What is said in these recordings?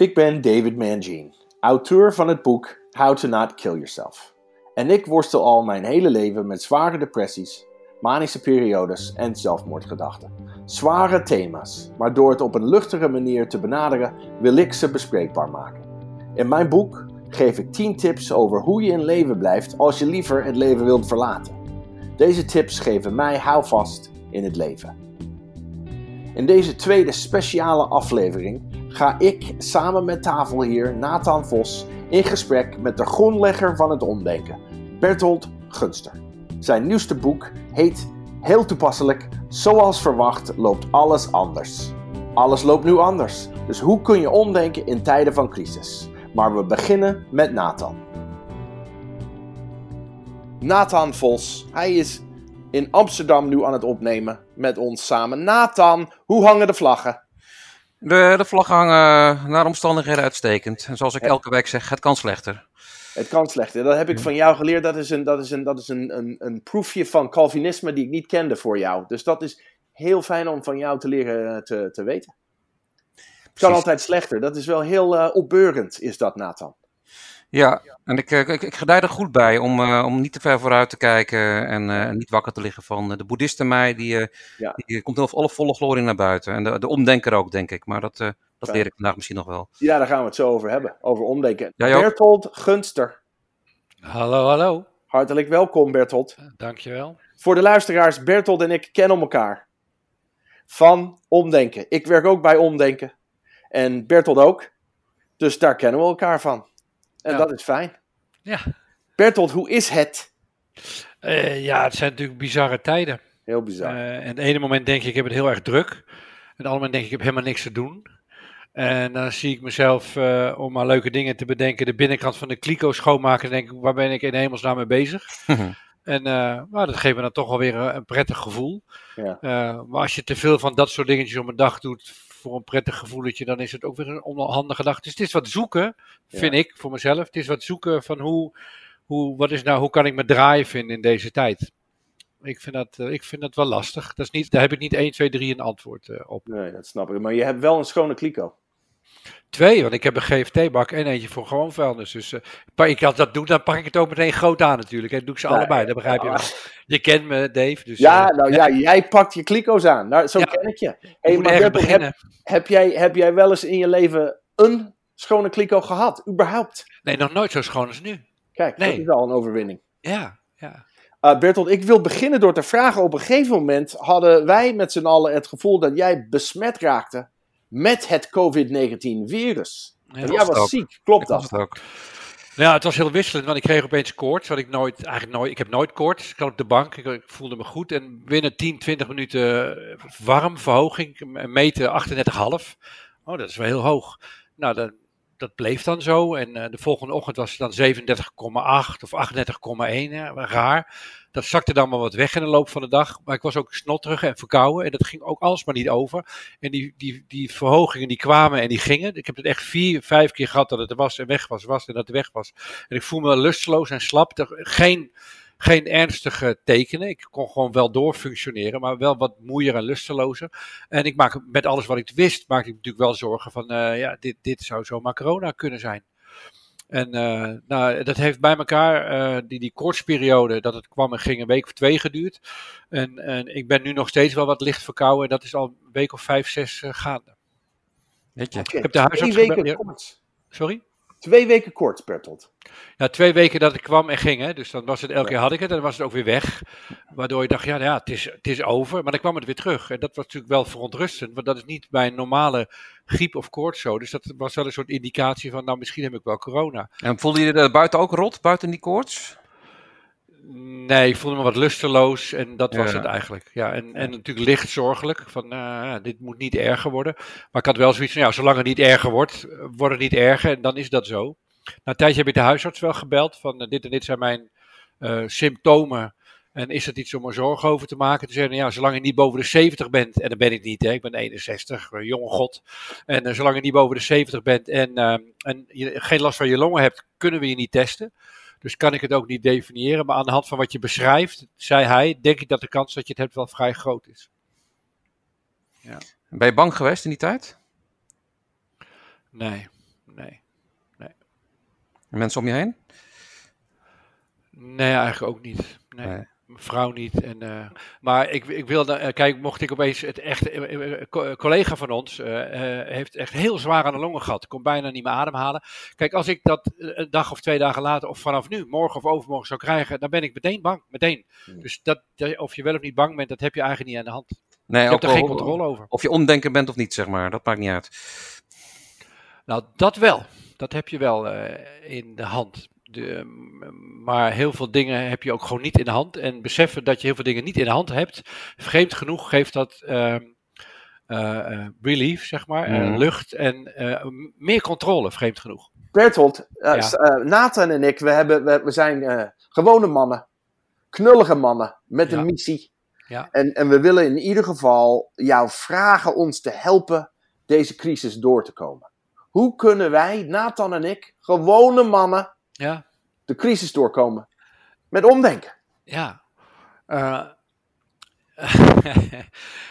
Ik ben David Mangine, auteur van het boek How to Not Kill Yourself. En ik worstel al mijn hele leven met zware depressies, manische periodes en zelfmoordgedachten. Zware thema's, maar door het op een luchtige manier te benaderen wil ik ze bespreekbaar maken. In mijn boek geef ik 10 tips over hoe je in leven blijft als je liever het leven wilt verlaten. Deze tips geven mij houvast in het leven. In deze tweede speciale aflevering ga ik samen met tafelheer Nathan Vos in gesprek met de grondlegger van het omdenken, Bertolt Gunster. Zijn nieuwste boek heet heel toepasselijk Zoals verwacht loopt alles anders. Alles loopt nu anders, dus hoe kun je omdenken in tijden van crisis? Maar we beginnen met Nathan. Nathan Vos, hij is in Amsterdam nu aan het opnemen met ons samen. Nathan, hoe hangen de vlaggen? De, de vlaggen hangen naar omstandigheden uitstekend. En zoals ik elke week zeg, het kan slechter. Het kan slechter. Dat heb ik van jou geleerd. Dat is een, dat is een, dat is een, een, een proefje van Calvinisme die ik niet kende voor jou. Dus dat is heel fijn om van jou te leren eh, te, te weten. Het kan altijd slechter. Dat is wel heel uh, opbeurend, is dat, Nathan. Ja, en ik, ik, ik gedij er goed bij om, uh, om niet te ver vooruit te kijken en uh, niet wakker te liggen van de boeddhist in mij. Die, uh, ja. die komt in alle volle glorie naar buiten. En de, de omdenker ook, denk ik. Maar dat, dat leer ik vandaag misschien nog wel. Ja, daar gaan we het zo over hebben. Over omdenken. Ja, Bertolt Gunster. Hallo, hallo. Hartelijk welkom, Bertolt. Dankjewel. Voor de luisteraars, Bertolt en ik kennen elkaar. Van omdenken. Ik werk ook bij omdenken. En Bertolt ook. Dus daar kennen we elkaar van. En ja. dat is fijn. Ja. Bertolt, hoe is het? Uh, ja, het zijn natuurlijk bizarre tijden. Heel bizar. Uh, en het ene moment denk ik, ik heb het heel erg druk. En het andere moment denk ik, ik heb helemaal niks te doen. En dan zie ik mezelf, uh, om maar leuke dingen te bedenken, de binnenkant van de kliko schoonmaken. En denk ik, waar ben ik in hemelsnaam mee bezig? en nou, dat geeft me dan toch wel weer een, een prettig gevoel. Ja. maar als je te veel van dat soort dingetjes om een dag doet, voor een prettig gevoeletje, dan is het ook weer een onhandige gedachte. Dus het is wat zoeken, vind ja. ik, voor mezelf. Het is wat zoeken van hoe, hoe, wat is nou, hoe kan ik me draaien vinden in deze tijd. Ik vind dat, uh, ik vind dat wel lastig. Dat is niet, daar heb ik niet 1, 2, 3 een antwoord uh, op. Nee, dat snap ik. Maar je hebt wel een schone kliko. Twee, want ik heb een GFT-bak en eentje voor gewoon vuilnis. Dus uh, ik als dat doe, dan pak ik het ook meteen groot aan natuurlijk. En doe ik ze allebei, dat begrijp je wel. Je kent me, Dave. Dus, ja, uh, nou ja, jij pakt je kliko's aan. Nou, zo ja, ken ik je. Hey, maar Bertel, heb, heb, jij, heb jij wel eens in je leven een schone kliko gehad? Überhaupt? Nee, nog nooit zo schoon als nu. Kijk, nee. dat is al een overwinning. Ja, ja. Uh, Bertolt, ik wil beginnen door te vragen. Op een gegeven moment hadden wij met z'n allen het gevoel dat jij besmet raakte met het COVID-19-virus. Ja, jij was ook. ziek, klopt dat? Ook. Ja, het was heel wisselend, want ik kreeg opeens koorts. Wat ik nooit, eigenlijk nooit, ik heb nooit koorts. Ik zat op de bank, ik, ik, voelde me goed. En binnen 10, 20 minuten warm, verhoging, meten 38,5. Oh, dat is wel heel hoog. Nou, dat, dat bleef dan zo. En uh, de volgende ochtend was het dan 37,8 of 38,1. Raar. Dat zakte dan maar wat weg in de loop van de dag. Maar ik was ook snotterig en verkouden. En dat ging ook alsmaar niet over. En die, die, die verhogingen die kwamen en die gingen. Ik heb het echt vier, vijf keer gehad dat het er was en weg was, was en dat het weg was. En ik voel me lusteloos en slap. Geen, geen ernstige tekenen. Ik kon gewoon wel doorfunctioneren, maar wel wat moeier en lustelozer. En ik maak met alles wat ik wist, maakte ik natuurlijk wel zorgen van, uh, ja, dit, dit zou zomaar corona kunnen zijn. En uh, nou, dat heeft bij elkaar, uh, die, die koortsperiode, dat het kwam en ging, een week of twee geduurd. En, en ik ben nu nog steeds wel wat licht verkouden en dat is al een week of vijf, zes uh, gaande. Weet je, okay. ik heb de huisarts... Weken. Sorry? Twee weken kort, Bertolt. Ja, twee weken dat ik kwam en ging. Hè. Dus dan was het, elke keer had ik het en dan was het ook weer weg. Waardoor je dacht, ja, ja het, is, het is over. Maar dan kwam het weer terug. En dat was natuurlijk wel verontrustend. Want dat is niet bij een normale griep of koorts zo. Dus dat was wel een soort indicatie van, nou, misschien heb ik wel corona. En voelde je er buiten ook rot, buiten die koorts? Nee, ik voelde me wat lusteloos en dat was ja. het eigenlijk. Ja, en, en natuurlijk licht zorgelijk, van uh, dit moet niet erger worden. Maar ik had wel zoiets van, ja, zolang het niet erger wordt, wordt het niet erger en dan is dat zo. Na een tijdje heb ik de huisarts wel gebeld van uh, dit en dit zijn mijn uh, symptomen. En is het iets om er zorgen over te maken? Te zeggen, ja, zolang je niet boven de 70 bent, en dat ben ik niet, hè, ik ben 61, jonge god. En zolang je niet boven de 70 bent en, en je geen last van je longen hebt, kunnen we je niet testen. Dus kan ik het ook niet definiëren. Maar aan de hand van wat je beschrijft, zei hij, denk ik dat de kans dat je het hebt wel vrij groot is. Ja. Ben je bang geweest in die tijd? Nee, nee, nee. En mensen om je heen? Nee, eigenlijk ook niet. Nee. Mijn vrouw niet. En, uh, maar ik, ik wilde, uh, kijk, mocht ik opeens het echt, uh, collega van ons heeft echt heel zwaar aan de longen gehad. Kon bijna niet meer ademhalen. Kijk, als ik dat een dag of twee dagen later, of vanaf nu, morgen of overmorgen zou krijgen, dan ben ik meteen bang. Meteen. Hmm. Dus dat, of je wel of niet bang bent, dat heb je eigenlijk niet aan de hand. Nee, je hebt er geen controle over. Of je omdenken bent of niet, zeg maar. Dat maakt niet uit. Nou, dat wel. Dat heb je wel in de hand. De, maar heel veel dingen heb je ook gewoon niet in de hand. En beseffen dat je heel veel dingen niet in de hand hebt, vreemd genoeg geeft dat uh, uh, relief, zeg maar, mm. lucht en meer controle, vreemd genoeg. Bertolt, ja. Nathan en ik, we, hebben, we, we zijn gewone mannen, knullige mannen met een missie. Ja. En, en we willen in ieder geval jou vragen ons te helpen deze crisis door te komen. Hoe kunnen wij, Nathan en ik, gewone mannen, ja. de crisis doorkomen. Met omdenken. Ja.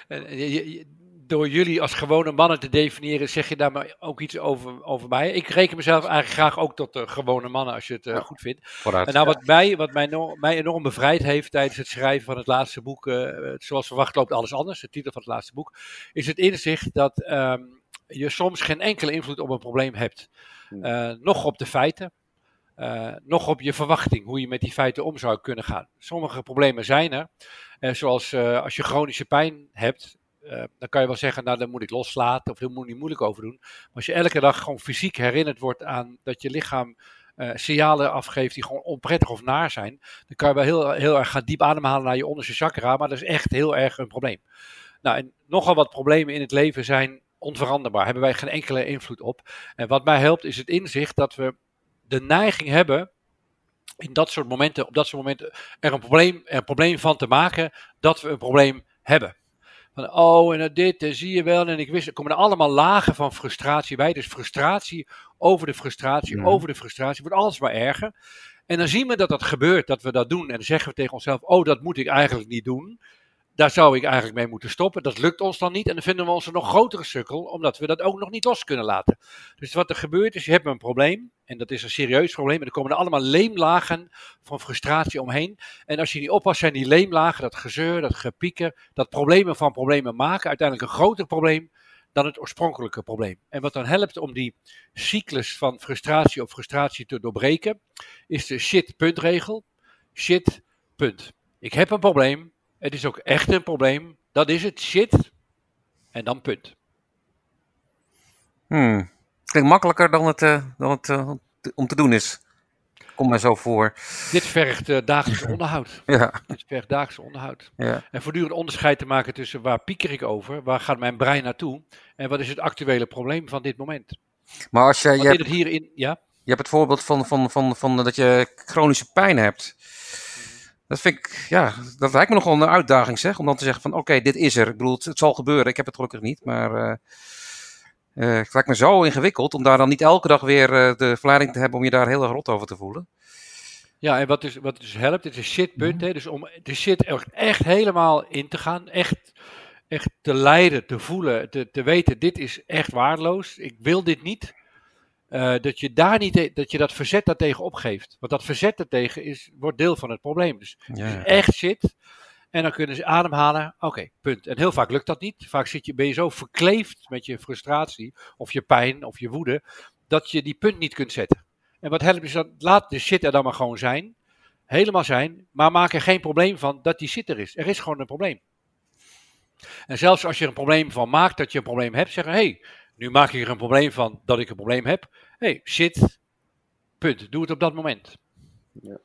Uh, door jullie als gewone mannen te definiëren, zeg je daar maar ook iets over, over mij. Ik reken mezelf eigenlijk graag ook tot de gewone mannen, als je het uh, goed vindt. Vooruit, en nou, wat, mij, wat mij, no mij enorm bevrijd heeft tijdens het schrijven van het laatste boek, uh, zoals verwacht loopt alles anders, de titel van het laatste boek, is het inzicht dat um, je soms geen enkele invloed op een probleem hebt. Uh, nog op de feiten, uh, nog op je verwachting, hoe je met die feiten om zou kunnen gaan. Sommige problemen zijn er, uh, zoals uh, als je chronische pijn hebt, dan kan je wel zeggen, nou dan moet ik loslaten of daar niet moeilijk over doen. Maar als je elke dag gewoon fysiek herinnerd wordt aan dat je lichaam signalen afgeeft die gewoon onprettig of naar zijn, dan kan je wel heel, heel erg gaan diep ademhalen naar je onderste chakra, maar dat is echt heel erg een probleem. Nou, en nogal wat problemen in het leven zijn onveranderbaar, hebben wij geen enkele invloed op. En wat mij helpt is het inzicht dat we de neiging hebben in dat soort momenten, op dat soort momenten, er een probleem, er een probleem van te maken dat we een probleem hebben. Van, oh, en dit, en zie je wel. En ik wist, er komen er allemaal lagen van frustratie bij. Dus frustratie over de frustratie, over de frustratie, wordt alles maar erger. En dan zien we dat dat gebeurt, dat we dat doen. En dan zeggen we tegen onszelf, oh, dat moet ik eigenlijk niet doen. Daar zou ik eigenlijk mee moeten stoppen. Dat lukt ons dan niet. En dan vinden we ons een nog grotere sukkel, omdat we dat ook nog niet los kunnen laten. Dus wat er gebeurt is, je hebt een probleem. En dat is een serieus probleem. En er komen er allemaal leemlagen van frustratie omheen. En als je niet oppast, zijn die leemlagen, dat gezeur, dat gepieken, dat problemen van problemen maken, uiteindelijk een groter probleem dan het oorspronkelijke probleem. En wat dan helpt om die cyclus van frustratie op frustratie te doorbreken, is de shit-puntregel. Shit, punt. Ik heb een probleem. Het is ook echt een probleem. Dat is het. Shit. En dan punt. Hmm. Klinkt makkelijker dan het, uh, dan het uh, om te doen is. Kom maar zo voor. Dit vergt uh, dagelijks onderhoud. Ja. Dit vergt dagelijks onderhoud. Ja. En voortdurend onderscheid te maken tussen waar pieker ik over, waar gaat mijn brein naartoe en wat is het actuele probleem van dit moment. Maar als je, je, hebt, hierin, ja? je hebt het voorbeeld van, van, van, van dat je chronische pijn hebt. Dat vind ik, ja, dat lijkt me nogal een uitdaging zeg, om dan te zeggen van oké, dit is er. Ik bedoel, het, het, zal gebeuren, ik heb het gelukkig niet, maar uh, het lijkt me zo ingewikkeld om daar dan niet elke dag weer uh, de verleiding te hebben om je daar heel erg rot over te voelen. Ja, en wat dus, wat dus helpt, het is een shitpunt. Mm -hmm. Dus om de shit echt, echt helemaal in te gaan, echt, echt te leiden, te voelen, te, te weten, dit is echt waardeloos. Ik wil dit niet. Uh, dat je daar niet, dat je dat verzet daartegen opgeeft. Want dat verzet daartegen is, wordt deel van het probleem. Dus, ja. dus echt shit. En dan kunnen ze ademhalen. Oké, punt. En heel vaak lukt dat niet. Vaak zit je, ben je zo verkleefd met je frustratie, of je pijn, of je woede, dat je die punt niet kunt zetten. En wat helpt is dat, laat de shit er dan maar gewoon zijn. Helemaal zijn. Maar maak er geen probleem van dat die shit er is. Er is gewoon een probleem. En zelfs als je er een probleem van maakt dat je een probleem hebt, zeggen: hé, hey, nu maak ik er een probleem van dat ik een probleem heb. Hé, hey, shit. Punt. Doe het op dat moment. Ja.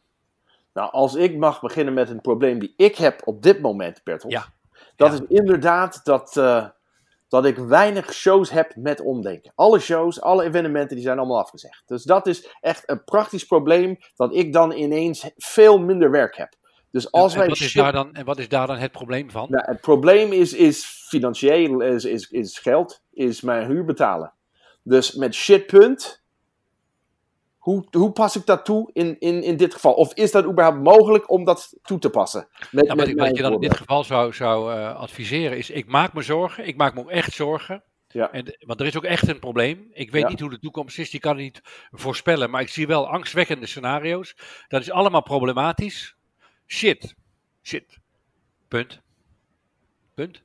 Nou, als ik mag beginnen met een probleem die ik heb op dit moment, Bertel. Ja. Dat is inderdaad dat, uh, dat ik weinig shows heb met omdenken. Alle shows, alle evenementen, die zijn allemaal afgezegd. Dus dat is echt een praktisch probleem dat ik dan ineens veel minder werk heb. Dus als en, wij wat is daar dan, en wat is daar dan het probleem van? Nou, het probleem is, is financieel, is, is, is geld, is mijn huur betalen. Dus met shitpunt hoe, hoe pas ik dat toe in, in, in dit geval? Of is dat überhaupt mogelijk om dat toe te passen? Met, wat, wat je dan in dit geval zou, zou uh, adviseren is, ik maak me zorgen, ik maak me echt zorgen. Ja. En, want er is ook echt een probleem. Ik weet niet hoe de toekomst is, die kan ik niet voorspellen. Maar ik zie wel angstwekkende scenario's. Dat is allemaal problematisch. Shit. Shit. Punt. Punt.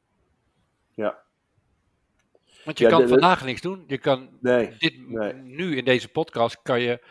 Want je kan vandaag niks doen. Je kan dit, nu in deze podcast kan je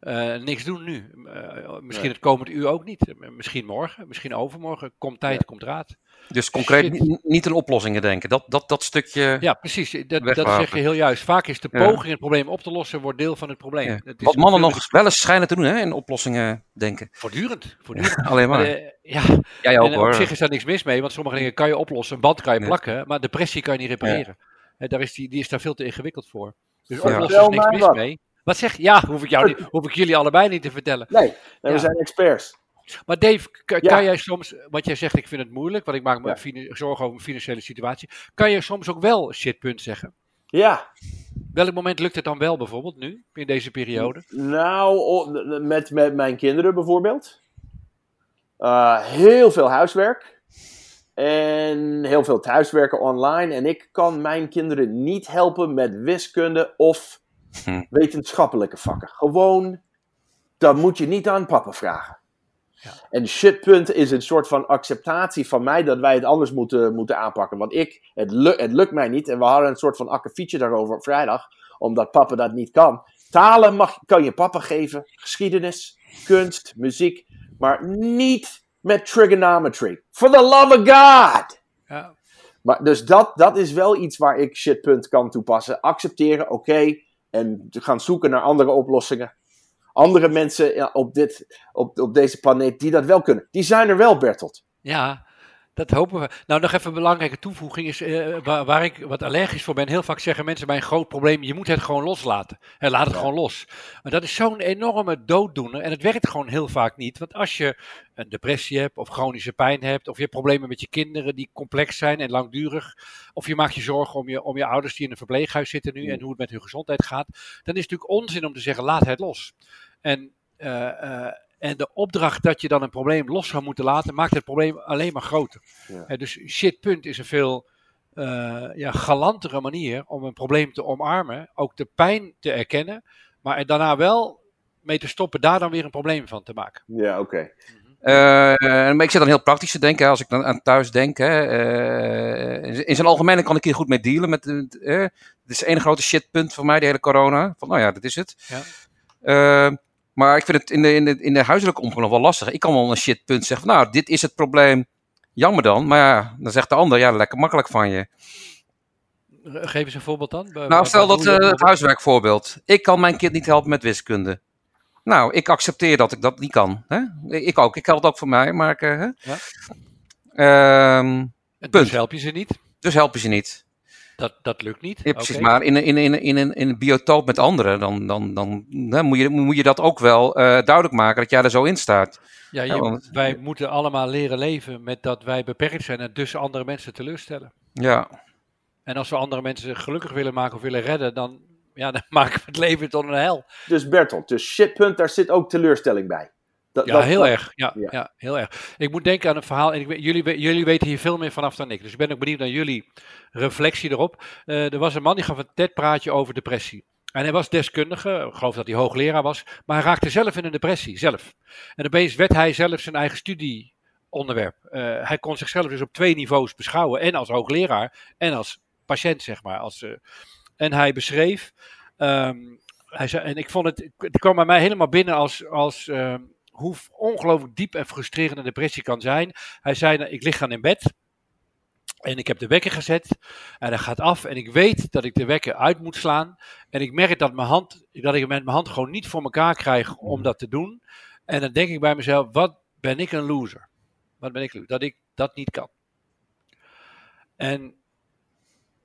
uh, niks doen nu. Uh, misschien het komende uur ook niet. Misschien morgen, misschien overmorgen. Komt tijd, komt raad. Dus concreet niet aan oplossingen denken. Dat, dat, dat stukje. Ja, precies. Dat, dat zeg je heel juist. Vaak is de poging het probleem op te lossen, wordt deel van het probleem. Het Wat mannen nog wel eens schijnen te doen, hè, in oplossingen denken. Voortdurend. voortdurend. Alleen maar. Uh, ja, Jij ook, en, hoor. op zich is daar niks mis mee, want sommige dingen kan je oplossen. Een band kan je plakken, maar depressie kan je niet repareren. Daar is die, die is daar veel te ingewikkeld voor. Dus oplossen is niks mis mee. Wat zeg je? Ja, hoef ik, jou niet, hoef ik jullie allebei niet te vertellen. Nee, we zijn experts. Maar Dave, kan, jij soms, wat jij zegt, ik vind het moeilijk, want ik maak me zorgen over mijn financiële situatie. Kan je soms ook wel shitpunt zeggen? Ja. Welk moment lukt het dan wel bijvoorbeeld nu, in deze periode? Nou, met, met mijn kinderen bijvoorbeeld. Uh, heel veel huiswerk. En heel veel thuiswerken online. En ik kan mijn kinderen niet helpen met wiskunde of hm. wetenschappelijke vakken. Gewoon, dat moet je niet aan papa vragen. Ja. En shitpunt is een soort van acceptatie van mij dat wij het anders moeten, moeten aanpakken. Want ik, het, het lukt mij niet. En we hadden een soort van akkefietje daarover op vrijdag, omdat papa dat niet kan. Talen mag, kan je papa geven, geschiedenis, kunst, muziek, maar niet met trigonometry. For the love of God! Ja. Maar, dus dat, dat is wel iets waar ik shitpunt kan toepassen. Accepteren, oké, en gaan zoeken naar andere oplossingen andere mensen ja, op, dit, op, op deze planeet die dat wel kunnen. Die zijn er wel, Bertolt. Ja, dat hopen we. Nou, nog even een belangrijke toevoeging is, uh, waar, waar, ik wat allergisch voor ben. Heel vaak zeggen mensen bij een groot probleem, je moet het gewoon loslaten. En laat het gewoon los. Maar dat is zo'n enorme dooddoener en het werkt gewoon heel vaak niet. Want als je een depressie hebt of chronische pijn hebt, of je hebt problemen met je kinderen die complex zijn en langdurig, of je maakt je zorgen om je, om je ouders die in een verpleeghuis zitten nu en hoe het met hun gezondheid gaat, dan is het natuurlijk onzin om te zeggen, laat het los. En, uh, en de opdracht dat je dan een probleem los zou moeten laten, maakt het probleem alleen maar groter. Ja. dus shit, punt is een veel uh, ja, galantere manier om een probleem te omarmen, ook de pijn te erkennen, maar er daarna wel mee te stoppen, daar dan weer een probleem van te maken. Ja, oké. Okay. Uh, maar ik zit dan heel praktisch te denken, als ik dan aan thuis denk. Hè, uh, in zijn algemeen kan ik hier goed mee dealen. Met, uh, het is één grote shitpunt voor mij, de hele corona. Van, nou ja, dat is het. Ja. Maar ik vind het in de, in de, in de huiselijke omgang nog wel lastig. Ik kan wel een shitpunt zeggen van, nou, dit is het probleem. Jammer dan. Maar ja, dan zegt de ander, ja, lekker makkelijk van je. Geef eens een voorbeeld dan. Nou, stel dat uh, het huiswerkvoorbeeld. Ik kan mijn kind niet helpen met wiskunde. Nou, ik accepteer dat ik dat niet kan. Hè? Ik ook. Ik geldt ook voor mij. Maar, uh, ja. Ehm, dus help je ze niet? Dus help je ze niet. Dat, dat lukt niet. Ja, precies. Maar in, in, in, in, een, in een biotoop met anderen, dan, dan, dan, dan moet, je, moet je dat ook wel uh, duidelijk maken dat jij er zo in staat. Ja, je, want, wij moeten allemaal leren leven met dat wij beperkt zijn en dus andere mensen teleurstellen. Ja. En als we andere mensen gelukkig willen maken of willen redden, dan, ja, dan maken we het leven tot een hel. Dus Bertolt, dus shitpunt, daar zit ook teleurstelling bij ja, heel erg. Ja, ja, heel erg. Ik moet denken aan een verhaal. En ik, jullie, jullie weten hier veel meer vanaf dan ik. Dus ik ben ook benieuwd naar jullie reflectie erop. Uh, er was een man die gaf een TED-praatje over depressie. En hij was deskundige, ik geloof dat hij hoogleraar was, maar hij raakte zelf in een depressie, zelf. En opeens werd hij zelf zijn eigen studieonderwerp. Uh, hij kon zichzelf dus op twee niveaus beschouwen, en als hoogleraar en als patiënt, zeg maar. Als, uh, en hij beschreef, um, hij zei, en ik vond het, het kwam bij mij helemaal binnen als, als um, hoe ongelooflijk diep en frustrerend een depressie kan zijn. Hij zei, nou, ik lig dan in bed en ik heb de wekker gezet en hij gaat af en ik weet dat ik de wekker uit moet slaan. En ik merk dat, mijn hand, dat ik met mijn hand gewoon niet voor elkaar krijg om dat te doen. En dan denk ik bij mezelf, wat ben ik een loser? Wat ben ik? Dat ik dat niet kan. En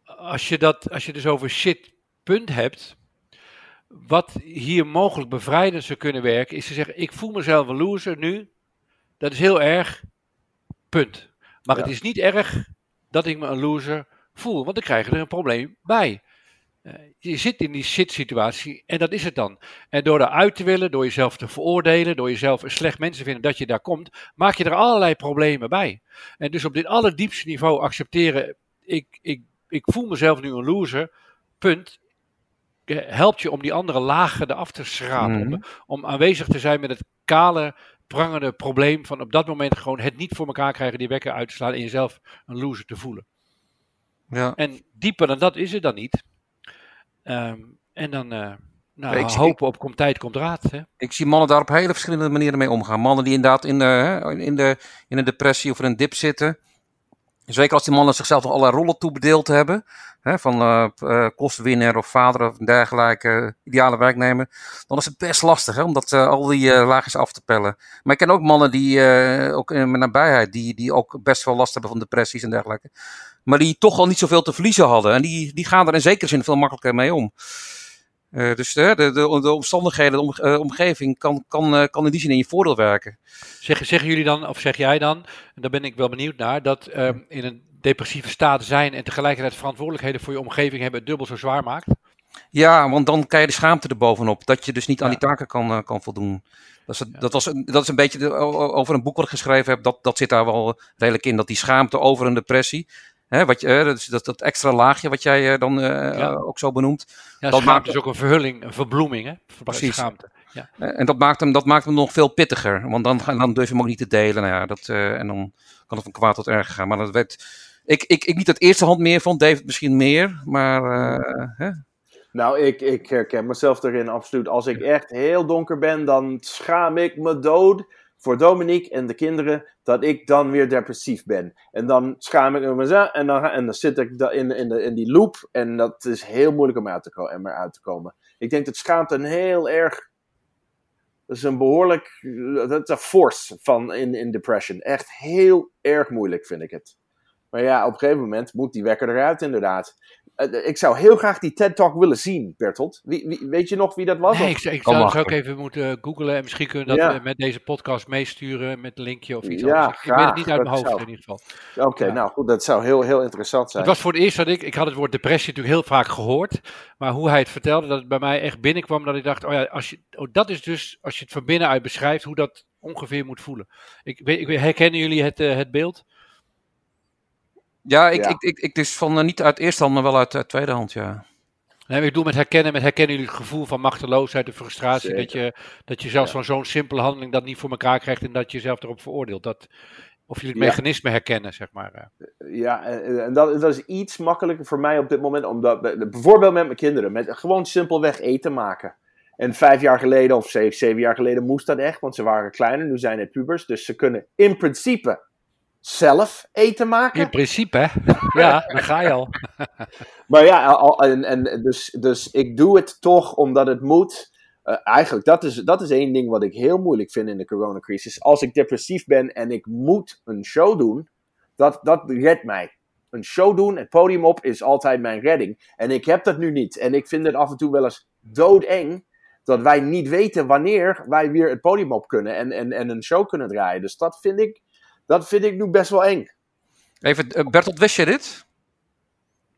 als je, dat, als je dus over shit punt hebt, wat hier mogelijk bevrijdend zou kunnen werken, is te zeggen: ik voel mezelf een loser nu. Dat is heel erg. Punt. Maar het is niet erg dat ik me een loser voel, want dan krijg je er een probleem bij. Uh, je zit in die shit-situatie en dat is het dan. En door eruit te willen, door jezelf te veroordelen, door jezelf een slecht mens te vinden dat je daar komt, maak je er allerlei problemen bij. En dus op dit allerdiepste niveau accepteren: ik, ik, ik voel mezelf nu een loser punt helpt je om die andere lagen eraf te schrapen. Mhm. Om aanwezig te zijn met het kale, prangende probleem van op dat moment gewoon het niet voor elkaar krijgen die wekker uit te slaan en jezelf een loser te voelen. Ja. En dieper dan dat is het dan niet. Ehm, en dan eh, nou, Ik zie- hopen op komt tijd, komt raad. Hè? Ik zie mannen daar op hele verschillende manieren mee omgaan. Mannen die inderdaad in de, in de, in een depressie of in een dip zitten. Zeker als die mannen zichzelf nog allerlei rollen toebedeeld hebben. Hè, van eh, eh, kostwinner of vader of dergelijke ideale werknemer. Dan is het best lastig hè, om dat, eh, al die eh, laagjes af te pellen. Maar ik ken ook mannen die, eh, ook in mijn nabijheid, die, die ook best wel last hebben van depressies en dergelijke. Maar die toch al niet zoveel te verliezen hadden. En die, die gaan er in zekere zin veel makkelijker mee om. Eh, dus de, de, de, de omstandigheden, de eh, omgeving kan, kan, eh, kan in die zin in je voordeel werken. Zeggen, zeggen jullie dan, of zeg jij dan, en daar ben ik wel benieuwd naar, dat ehm, in een depressieve staat zijn en tegelijkertijd verantwoordelijkheden voor je omgeving hebben het dubbel zo zwaar maakt? Ja, want dan krijg je de schaamte erbovenop. Dat je dus niet aan die taken kan, kan voldoen. Dat is, dat, was, een- dat is een beetje de- over een boek wat ik geschreven heb. Dat, dat zit daar wel redelijk in. Dat die schaamte over een depressie. Hè, wat je, eh, dat, is dat, dat extra laagje wat jij eh, dan eh, Ja. ook zo benoemt. Ja, Dat maakt- is ook een verhulling, een verbloeming, hè? Precies. Schaamte. Eh, en dat maakt, hem, dat maakt hem nog veel pittiger. Want dan, dan durf je hem ook niet te delen. Nou ja, dat, eh, en dan kan het van kwaad tot erg gaan. Maar dat werd. Ik, ik, ik niet uit eerste hand meer van, David misschien meer. Maar eh, hè? Nou, ik, ik herken mezelf erin absoluut. Als ik echt heel donker ben, dan schaam ik me dood voor Dominique en de kinderen dat ik dan weer depressief ben. En dan schaam ik me en dan, en dan zit ik in, in, in die loop en dat is heel moeilijk om uit te komen. Ik denk dat schaamte een heel erg, dat is een behoorlijk, dat is een force van in, in depression. Echt heel erg moeilijk vind ik het. Maar ja, op een gegeven moment moet die wekker eruit inderdaad. Eh, ik zou heel graag die TED-talk willen zien, Bertolt. Wie, wie- weet je nog wie dat was? Nee, ik, zou, zou ik makkelijk. even moeten googlen en misschien kunnen we dat Ja. eh, met deze podcast meesturen met een linkje of iets Ja, anders. Ik weet het graag. niet uit mijn hoofd zou- in ieder geval. Oké, Ja. nou goed, dat zou heel, heel interessant zijn. Het was voor het eerst dat ik, ik had het woord depressie natuurlijk heel vaak gehoord, maar hoe hij het vertelde, dat het bij mij echt binnenkwam, dat ik dacht, oh ja, als je, oh, dat is dus, als je het van binnenuit beschrijft, hoe dat ongeveer moet voelen. Ik, weet, ik herkennen jullie het, eh, het beeld? Ja, ik, Ja. Ik, ik, ik dus van eh, niet uit eerste hand, maar wel uit, uit tweede hand. Ja. Nee, ik bedoel met herkennen, met herkennen jullie het gevoel van machteloosheid en frustratie, Zeker. dat je, dat je zelfs Ja. van zo'n simpele handeling dat niet voor elkaar krijgt en dat je jezelf erop veroordeelt. Dat, of jullie het Ja. mechanisme herkennen, zeg maar. eh. Ja, en, en dat, dat is iets makkelijker voor mij op dit moment. Omdat, bijvoorbeeld met mijn kinderen, met gewoon simpelweg eten maken. En vijf jaar geleden, of zeven, zeven jaar geleden, moest dat echt, want ze waren kleiner. Nu zijn het pubers, dus ze kunnen in principe zelf eten maken. In principe, hè? ja, dan ga je al. Maar ja, al, en, en dus, dus ik doe het toch omdat het moet. Eh, eigenlijk, dat is, dat is één ding wat ik heel moeilijk vind in de coronacrisis. Als ik depressief ben en ik moet een show doen, dat, dat redt mij. Een show doen, het podium op, is altijd mijn redding. En ik heb dat nu niet. En ik vind het af en toe wel eens doodeng dat wij niet weten wanneer wij weer het podium op kunnen en, en, en een show kunnen draaien. Dus dat vind ik, dat vind ik nu best wel eng. Even, eh, Bertolt, wist je dit?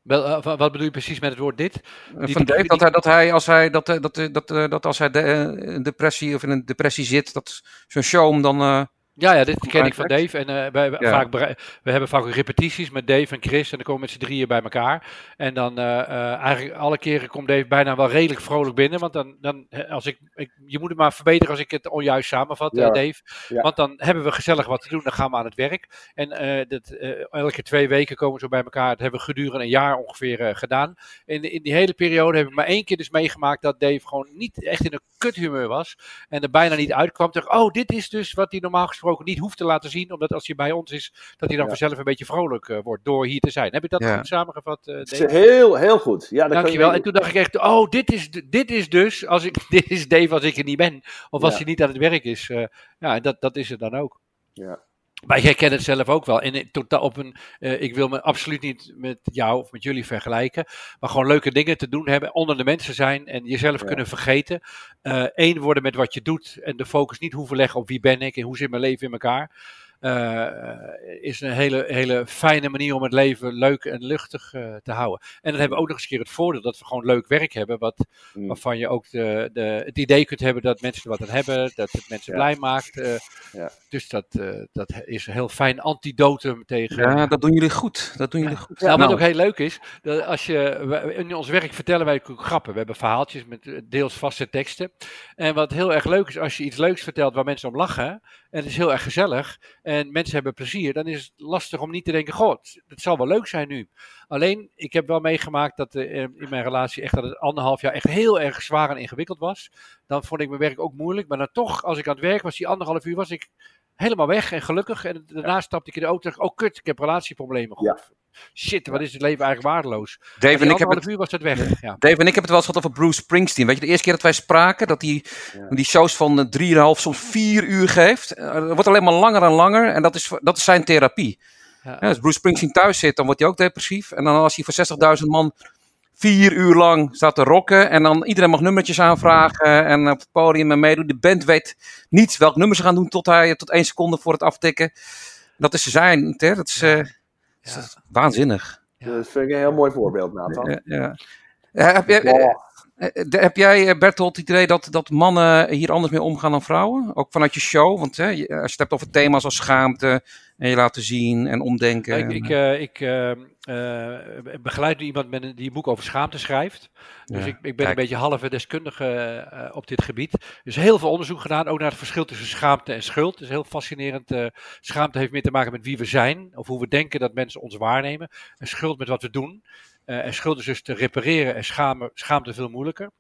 Wel, eh, wa- wat bedoel je precies met het woord dit? Eh, Die- van die- Dave, dat hij, dat hij als hij, dat, dat, dat, eh, dat als hij de, een depressie of in een depressie zit, dat zo'n show hem dan. eh, Ja, ja, dit ken ik van. Dave. En eh, wij, Ja. vaak, we hebben vaak repetities met Dave en Chris. En dan komen we met z'n drieën bij elkaar. En dan eh, eh, eigenlijk alle keren komt Dave bijna wel redelijk vrolijk binnen. Want dan, dan als ik, ik, je moet het maar verbeteren als ik het onjuist samenvat, Ja. Dave. Ja. Want dan hebben we gezellig wat te doen. Dan gaan we aan het werk. En dat, elke twee weken komen we zo bij elkaar. Dat hebben we gedurende een jaar ongeveer gedaan. En in die hele periode heb ik maar één keer dus meegemaakt dat Dave gewoon niet echt in een kuthumeur was. En er bijna niet uitkwam. Dacht, oh, dit is dus wat hij normaal gesproken niet hoeft te laten zien. Omdat als hij bij ons is, dat hij dan Ja. vanzelf een beetje vrolijk eh, wordt door hier te zijn. Heb ik dat Ja. goed samengevat, eh Dave? heel, heel goed. Ja, je Dankjewel. En toen dacht ik echt, oh, dit is, de- dit is dus, als ik, dit is Dave als ik er niet ben. Of als Ja. hij niet aan het werk is. Eh, ja, dat, dat is het dan ook. Ja. Maar jij kent het zelf ook wel. En eh, op een, eh, ik wil me absoluut niet met jou of met jullie vergelijken. Maar gewoon leuke dingen te doen hebben. Onder de mensen zijn en jezelf Ja. kunnen vergeten. Eén worden met wat je doet. En de focus niet hoeven leggen op wie ben ik en hoe zit mijn leven in elkaar. Is een hele, hele fijne manier om het leven leuk en luchtig te houden. En dan hebben we ook nog eens een keer het voordeel dat we gewoon leuk werk hebben, wat, mm. waarvan je ook de, de, het idee kunt hebben dat mensen er wat aan hebben, dat het mensen blij maakt. Ja. Dus dat, dat is een heel fijn antidotum tegen. Ja, dat doen jullie goed. Dat doen jullie goed. Ja, wat nou. ook heel leuk is, dat als je, in ons werk vertellen wij ook grappen. We hebben verhaaltjes met deels vaste teksten. En wat heel erg leuk is, als je iets leuks vertelt waar mensen om lachen, en het is heel erg gezellig, en mensen hebben plezier, dan is het lastig om niet te denken, god, het zal wel leuk zijn nu. Alleen, ik heb wel meegemaakt dat uh, in mijn relatie echt dat het anderhalf jaar echt heel erg zwaar en ingewikkeld was. Dan vond ik mijn werk ook moeilijk, maar dan toch, als ik aan het werk was, die anderhalf uur was ik helemaal weg en gelukkig. En daarna stapte ik in de auto en dacht, oh kut, ik heb relatieproblemen. God, shit, wat is het leven eigenlijk waardeloos. Dave en ik heb het, uur was het weg. Ja. Dave en ik heb het wel eens gehad over Bruce Springsteen. Weet je, de eerste keer dat wij spraken, dat hij die shows van 3,5, soms 4 uur geeft. Het eh, wordt alleen maar langer en langer en dat is, dat is zijn therapie. Ja. als Bruce Springsteen thuis zit, dan wordt hij ook depressief. En dan als hij voor 60.000 man vier uur lang staat te rocken. En dan iedereen mag nummertjes aanvragen. En op het podium en meedoen. De band weet niet welk nummer ze gaan doen tot hij tot één seconde voor het aftikken. Dat is zijn. Hè? Dat is, uh, is waanzinnig. Dat vind ik een heel mooi voorbeeld, Nathan. Ja, ja. heb, jij, eh, heb jij, Bertolt, het idee dat, dat mannen hier anders mee omgaan dan vrouwen? Ook vanuit je show? Want hè, als je het hebt over thema's als schaamte en je laten zien en omdenken. Ik, ik, uh, ik uh, begeleid nu iemand met een, die een boek over schaamte schrijft. Dus ik, ik ben een beetje halve deskundige uh, op dit gebied. Dus heel veel onderzoek gedaan, ook naar het verschil tussen schaamte en schuld. Dat is heel fascinerend. Uh, schaamte heeft meer te maken met wie we zijn, of hoe we denken dat mensen ons waarnemen. En schuld met wat we doen. en schuld is dus te repareren en schaamte, schaamte veel moeilijker.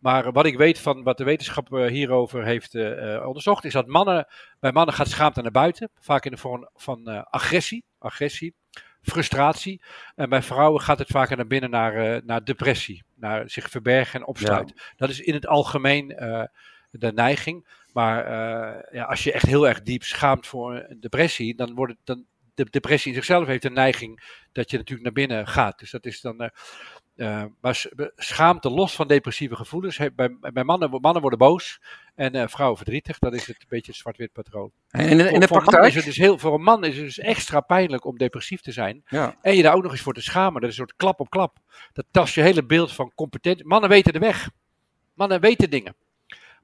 Maar wat ik weet van wat de wetenschap hierover heeft uh, onderzocht, is dat mannen, bij mannen gaat schaamte naar buiten, vaak in de vorm van uh, agressie. agressie frustratie. En bij vrouwen gaat het vaker naar binnen naar, uh, naar depressie, naar zich verbergen en opsluiten. Dat is in het algemeen uh, de neiging. Maar uh, ja, als je echt heel erg diep schaamt voor een depressie, dan wordt het dan. De depressie in zichzelf heeft een neiging dat je natuurlijk naar binnen gaat. Dus dat is dan. Uh, maar schaamte los van depressieve gevoelens. Bij, bij mannen, mannen worden boos en uh, vrouwen verdrietig. Dat is het een beetje het zwart-wit patroon. En in, in de voor, praktijk? Is het dus heel, voor een man is het dus extra pijnlijk om depressief te zijn. Ja. En je daar ook nog eens voor te schamen. Dat is een soort klap op klap. Dat tast je hele beeld van competentie. Mannen weten de weg. Mannen weten dingen.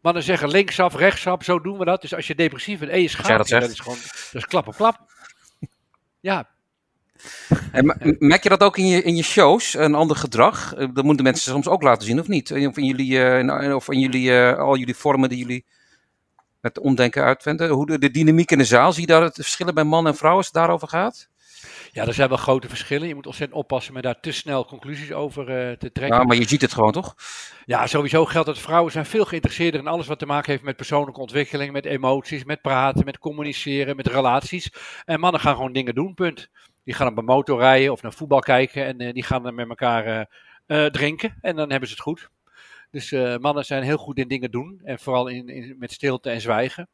Mannen zeggen linksaf, rechtsaf, zo doen we dat. Dus als je depressief bent en je schaamt, dat, dat, is gewoon dat is klap op klap. Ja, en merk je dat ook in je, in je shows, een ander gedrag? Eh, dat moeten mensen soms ook laten zien, of niet? Of in jullie, uh, of in jullie al jullie vormen die jullie met omdenken uitvinden? Hoe de, de, dynamiek in de zaal, zie je daar het verschillen bij mannen en vrouwen als het daarover gaat? Ja, er zijn wel grote verschillen. Je moet ontzettend oppassen met daar te snel conclusies over te trekken. Ja, maar je ziet het gewoon, toch? Ja, sowieso geldt dat vrouwen zijn veel geïnteresseerder in alles wat te maken heeft met persoonlijke ontwikkeling, met emoties, met praten, met communiceren, met relaties. En mannen gaan gewoon dingen doen, punt. Die gaan op een motor rijden of naar voetbal kijken en uh, die gaan dan met elkaar uh, drinken en dan hebben ze het goed. Dus mannen zijn heel goed in dingen doen en vooral in, in met stilte en zwijgen.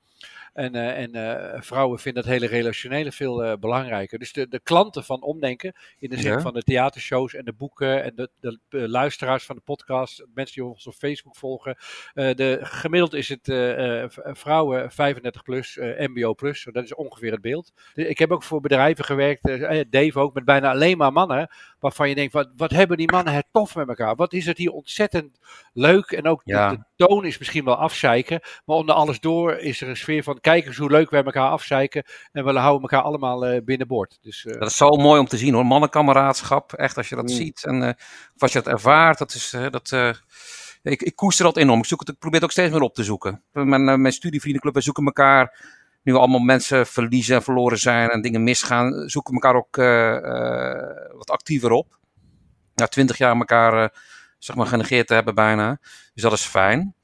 En, uh, en uh, vrouwen vinden dat hele relationele veel uh, belangrijker. Dus de, de klanten van Omdenken, in de zin ja. van de theatershows en de boeken en de, de, de, luisteraars van de podcast, mensen die ons op Facebook volgen. de, gemiddeld is het vrouwen 35 plus, MBO plus, dat is ongeveer het beeld. ik heb ook voor bedrijven gewerkt, Dave ook, met bijna alleen maar mannen, waarvan je denkt, wat, wat hebben die mannen het tof met elkaar? Wat is het hier ontzettend leuk en ook ja. de, de toon is misschien wel afzeiken, maar onder alles door is er een sfeer van kijk eens hoe leuk wij elkaar afzeiken. En we houden elkaar allemaal uh, binnenboord. Dus, uh... Dat is zo mooi om te zien hoor. Mannenkameraadschap. Echt als je dat mm. ziet en uh, als je dat ervaart. Dat is, dat, ik, ik koester dat enorm. Ik, zoek het, ik probeer het ook steeds meer op te zoeken. Mijn, mijn studievriendenclub, wij zoeken elkaar. Nu allemaal mensen verliezen en verloren zijn en dingen misgaan, zoeken we elkaar ook wat actiever op. Na twintig jaar elkaar zeg maar genegeerd te hebben bijna. Dus dat is fijn.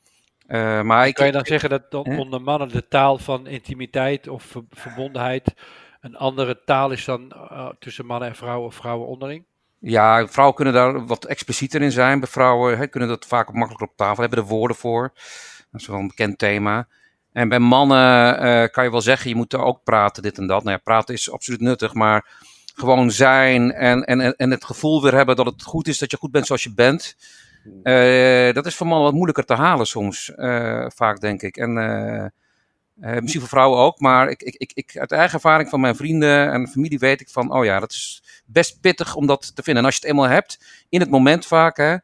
Uh, maar ik, kan je dan zeggen dat onder mannen de taal van intimiteit of ver, verbondenheid een andere taal is dan uh, tussen mannen en vrouwen of vrouwen onderling? Ja, vrouwen kunnen daar wat explicieter in zijn. Bij vrouwen hè, kunnen dat vaak makkelijker op tafel hebben de woorden voor. Dat is wel een bekend thema. En bij mannen uh, kan je wel zeggen, je moet er ook praten, dit en dat. Nou ja, praten is absoluut nuttig, maar gewoon zijn en, en, en het gevoel weer hebben dat het goed is dat je goed bent zoals je bent. Uh, dat is voor mannen wat moeilijker te halen soms, uh, vaak denk ik. En uh, misschien voor vrouwen ook, maar ik, ik, ik, ik, uit eigen ervaring van mijn vrienden en familie weet ik van, oh ja, dat is best pittig om dat te vinden. En als je het eenmaal hebt, in het moment vaak, hè,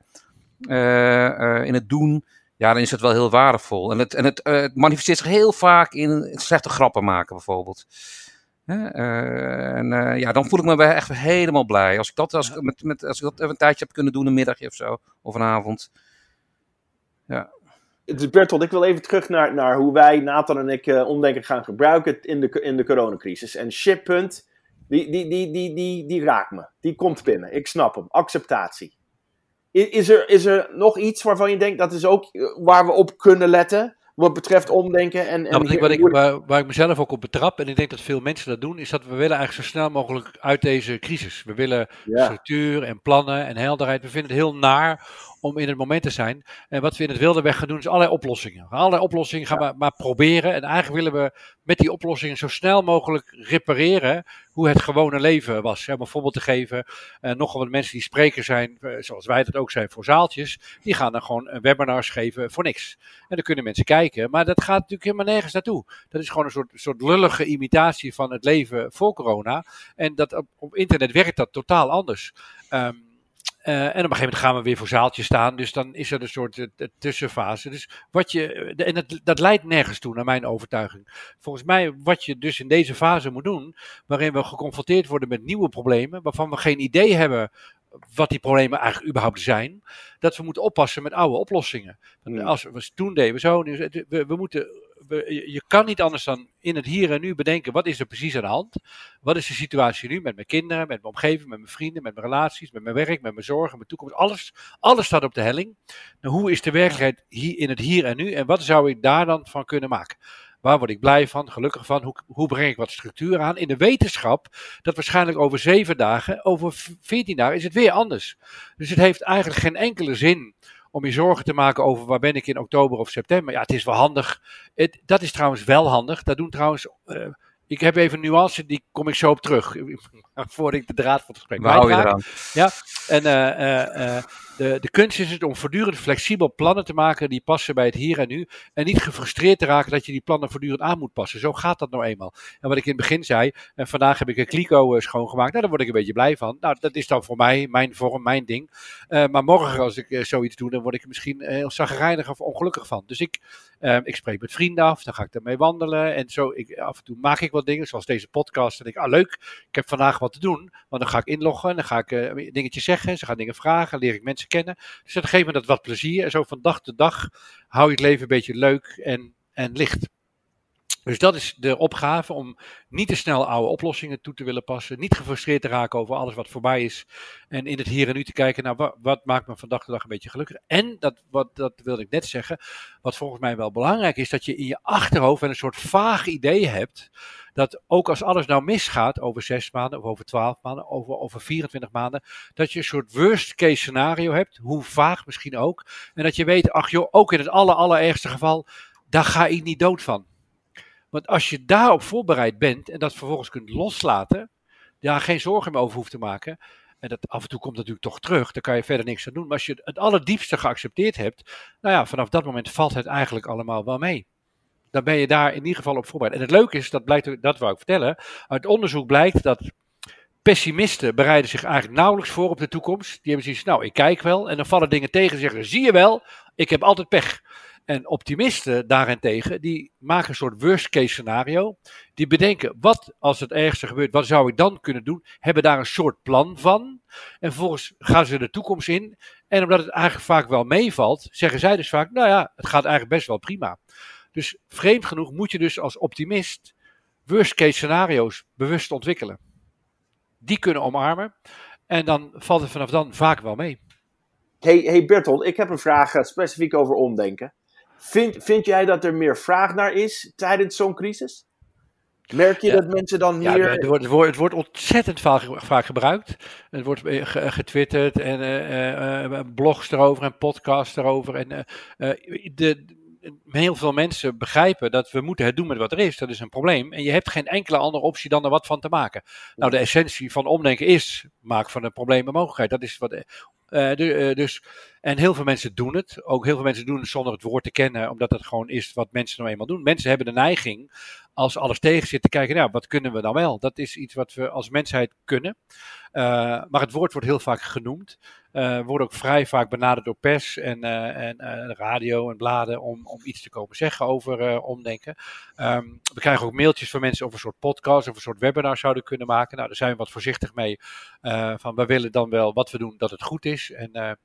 in het doen, ja, dan is het wel heel waardevol. En het, en het, het manifesteert zich heel vaak in slechte grappen maken, bijvoorbeeld. Uh, en uh, ja, dan voel ik me echt helemaal blij. Als ik dat, als, ik, met, met, als ik dat even een tijdje heb kunnen doen, een middagje of zo, of een avond. Ja. Bertolt, ik wil even terug naar, naar hoe wij, Nathan en ik, uh, omdenken gaan gebruiken in de, in de coronacrisis. En shippunt, die, die, die, die, die, die raakt me. Die komt binnen. Ik snap hem. Acceptatie. Is, er, is er nog iets waarvan je denkt dat is ook waar we op kunnen letten? Wat betreft omdenken. En, en nou, wat ik, waar, waar, ik mezelf ook op betrap, en ik denk dat veel mensen dat doen, is dat we willen eigenlijk zo snel mogelijk uit deze crisis. We willen structuur en plannen en helderheid. We vinden het heel naar om in het moment te zijn. En wat we in het wilde weg gaan doen, is allerlei oplossingen. Allerlei oplossingen gaan we maar proberen. En eigenlijk willen we met die oplossingen zo snel mogelijk repareren hoe het gewone leven was. Om een voorbeeld te geven, uh, nogal wat mensen die spreker zijn, uh, zoals wij dat ook zijn voor zaaltjes, die gaan dan gewoon webinars geven voor niks. En dan kunnen mensen kijken, maar dat gaat natuurlijk helemaal nergens naartoe. Dat is gewoon een soort, soort lullige imitatie van het leven voor corona. En dat op, op internet werkt dat totaal anders. Um, uh, en op een gegeven moment gaan we weer voor zaaltjes staan. Dus dan is er een soort uh, tussenfase. Dus wat je, en dat, dat leidt nergens toe, naar mijn overtuiging. Volgens mij, wat je dus in deze fase moet doen, waarin we geconfronteerd worden met nieuwe problemen, waarvan we geen idee hebben wat die problemen eigenlijk überhaupt zijn, dat we moeten oppassen met oude oplossingen. Hmm. Als we toen deden we zo, we, we moeten je kan niet anders dan in het hier en nu bedenken, wat is er precies aan de hand? Wat is de situatie nu met mijn kinderen, met mijn omgeving, met mijn vrienden, met mijn relaties, met mijn werk, met mijn zorgen, mijn toekomst? Alles, alles staat op de helling. Nou, hoe is de werkelijkheid hier, in het hier en nu en wat zou ik daar dan van kunnen maken? Waar word ik blij van, gelukkig van? Hoe, hoe breng ik wat structuur aan? In de wetenschap dat waarschijnlijk over zeven dagen, over veertien dagen is het weer anders. Dus het heeft eigenlijk geen enkele zin om je zorgen te maken over waar ben ik in oktober of september. Ja, het is wel handig. Het, dat is trouwens wel handig. Dat doen trouwens. Uh, ik heb even een nuance, die kom ik zo op terug. Voordat ik de draad van het gesprek kwijtraak. Ja, en uh, uh, de, de kunst is het om voortdurend flexibel plannen te maken die passen bij het hier en nu. En niet gefrustreerd te raken dat je die plannen voortdurend aan moet passen. Zo gaat dat nou eenmaal. En wat ik in het begin zei, en vandaag heb ik een kliko uh, schoongemaakt. Nou, daar word ik een beetje blij van. Nou, dat is dan voor mij, mijn vorm, mijn ding. Uh, maar morgen als ik uh, zoiets doe, dan word ik misschien heel zagrijnig of ongelukkig van. Dus ik, ik spreek met vrienden af, dan ga ik ermee wandelen. En zo, ik, af en toe maak ik wat dingen, zoals deze podcast. En ik, ah leuk, ik heb vandaag wat te doen. Want dan ga ik inloggen en dan ga ik dingetjes zeggen. Ze gaan dingen vragen, leer ik mensen kennen. Dus dat geeft me dat wat plezier. En zo van dag tot dag hou je het leven een beetje leuk en, en licht. Dus dat is de opgave om niet te snel oude oplossingen toe te willen passen. Niet gefrustreerd te raken over alles wat voorbij is. En in het hier en nu te kijken naar wat, wat maakt me van dag tot dag een beetje gelukkig. En, dat, wat, dat wilde ik net zeggen, wat volgens mij wel belangrijk is, dat je in je achterhoofd een soort vaag idee hebt. Dat ook als alles nou misgaat over zes maanden of over twaalf maanden, over, over 24 maanden, dat je een soort worst case scenario hebt, hoe vaag misschien ook. En dat je weet, ach joh, ook in het aller, allerergste geval, daar ga ik niet dood van. Want als je daarop voorbereid bent en dat vervolgens kunt loslaten, daar geen zorgen meer over hoeft te maken. En dat af en toe komt natuurlijk toch terug, daar kan je verder niks aan doen. Maar als je het allerdiepste geaccepteerd hebt, nou ja, vanaf dat moment valt het eigenlijk allemaal wel mee. Dan ben je daar in ieder geval op voorbereid. En het leuke is, dat, blijkt, dat wou ik vertellen, uit onderzoek blijkt dat pessimisten bereiden zich eigenlijk nauwelijks voor op de toekomst. Die hebben zoiets, nou, ik kijk wel. En dan vallen dingen tegen en zeggen, zie je wel, ik heb altijd pech. En optimisten daarentegen, die maken een soort worst case scenario. Die bedenken, wat als het ergste gebeurt, wat zou ik dan kunnen doen? Hebben daar een soort plan van. En vervolgens gaan ze de toekomst in. En omdat het eigenlijk vaak wel meevalt, zeggen zij dus vaak, nou ja, het gaat eigenlijk best wel prima. Dus vreemd genoeg moet je dus als optimist worst case scenario's bewust ontwikkelen. Die kunnen omarmen. En dan valt het vanaf dan vaak wel mee. Hey, hey Bertolt, ik heb een vraag eh, specifiek over omdenken. Vind, vind jij dat er meer vraag naar is tijdens zo'n crisis? Merk je dat mensen dan meer... Ja, het, wordt, het, wordt, het wordt ontzettend vaak, vaak gebruikt. Het wordt eh, getwitterd en uh, uh, blogs erover en podcasts erover. En de, heel veel mensen begrijpen dat we moeten het doen met wat er is. Dat is een probleem. En je hebt geen enkele andere optie dan er wat van te maken. Nou, de essentie van omdenken is, maak van een probleem een mogelijkheid. Dat is wat dus, en heel veel mensen doen het. Ook heel veel mensen doen het zonder het woord te kennen, omdat het gewoon is wat mensen nou eenmaal doen. Mensen hebben de neiging als alles tegen zit te kijken, nou, wat kunnen we dan wel? Dat is iets wat we als mensheid kunnen. Uh, maar het woord wordt heel vaak genoemd. Uh, wordt ook vrij vaak benaderd door pers en, uh, en radio en bladen om, om iets te komen zeggen over omdenken. Um, we krijgen ook mailtjes van mensen of een soort podcast of een soort webinar zouden kunnen maken. Nou, daar zijn we wat voorzichtig mee. van we willen dan wel wat we doen dat het goed is. En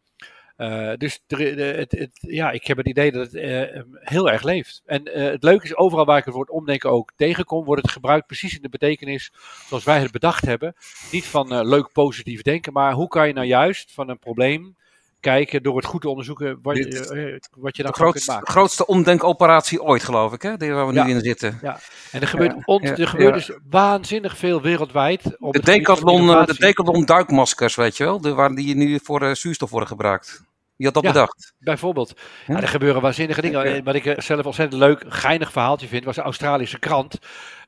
uh, dus het, het, ja, ik heb het idee dat het uh, heel erg leeft. En het leuke is, overal waar ik het woord omdenken ook tegenkom, wordt het gebruikt precies in de betekenis zoals wij het bedacht hebben. Niet van leuk positief denken, maar hoe kan je nou juist van een probleem kijken door het goed te onderzoeken wat, je, wat je dan grootst, kunt maken. De grootste omdenkoperatie ooit, geloof ik, hè? Die waar we nu in zitten. Ja, en er gebeurt, on, er gebeurt dus waanzinnig veel wereldwijd. Op de Decathlon, de Decathlon duikmaskers, weet je wel, de, waar die nu voor zuurstof worden gebruikt. Wie had dat bedacht? Bijvoorbeeld. Ja, er gebeuren waanzinnige dingen. Wat ik eh, zelf ontzettend leuk, geinig verhaaltje vind, was de Australische krant.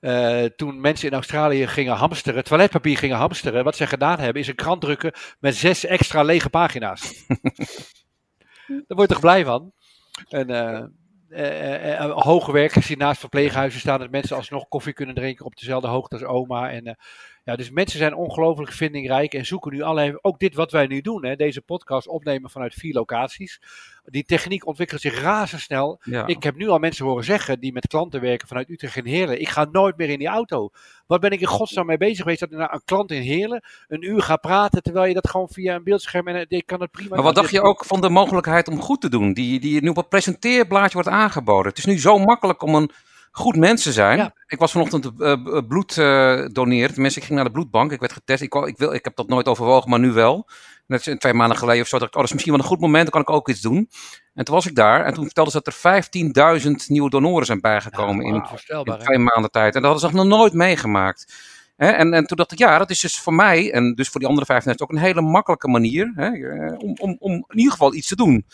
Uh, toen mensen in Australië gingen hamsteren, toiletpapier gingen hamsteren. Wat ze gedaan hebben, is een krant drukken met zes extra lege pagina's. Daar word je toch blij van? En, uh, uh, hoge werkers die naast verpleeghuizen staan, dat mensen alsnog koffie kunnen drinken op dezelfde hoogte als oma. En ja, dus mensen zijn ongelooflijk vindingrijk en zoeken nu alleen, ook dit wat wij nu doen, hè, deze podcast opnemen vanuit vier locaties. Die techniek ontwikkelt zich razendsnel. Ik heb nu al mensen horen zeggen die met klanten werken vanuit Utrecht en Heerlen, ik ga nooit meer in die auto. Wat ben ik in godsnaam mee bezig geweest dat ik naar een klant in Heerlen een uur ga praten, terwijl je dat gewoon via een beeldscherm en ik kan het prima. Maar wat dacht je ook van de mogelijkheid om goed te doen, die, die nu op het presenteerblaadje wordt aangeboden? Het is nu zo makkelijk om een goed mensen zijn. Ik was vanochtend uh, bloed uh, doneren. Tenminste, ik ging naar de bloedbank. Ik werd getest. Ik, ik, wil, ik heb dat nooit overwogen, maar nu wel. Net twee maanden geleden of zo. Dacht ik, oh, dat is misschien wel een goed moment. Dan kan ik ook iets doen. En toen was ik daar. En toen vertelde ze dat er 15.000 nieuwe donoren zijn bijgekomen in, in, twee maanden tijd. En dat hadden ze nog nooit meegemaakt. en, en toen dacht ik, ja, dat is dus voor mij en dus voor die andere 15.000 ook een hele makkelijke manier om, om, om in ieder geval iets te doen.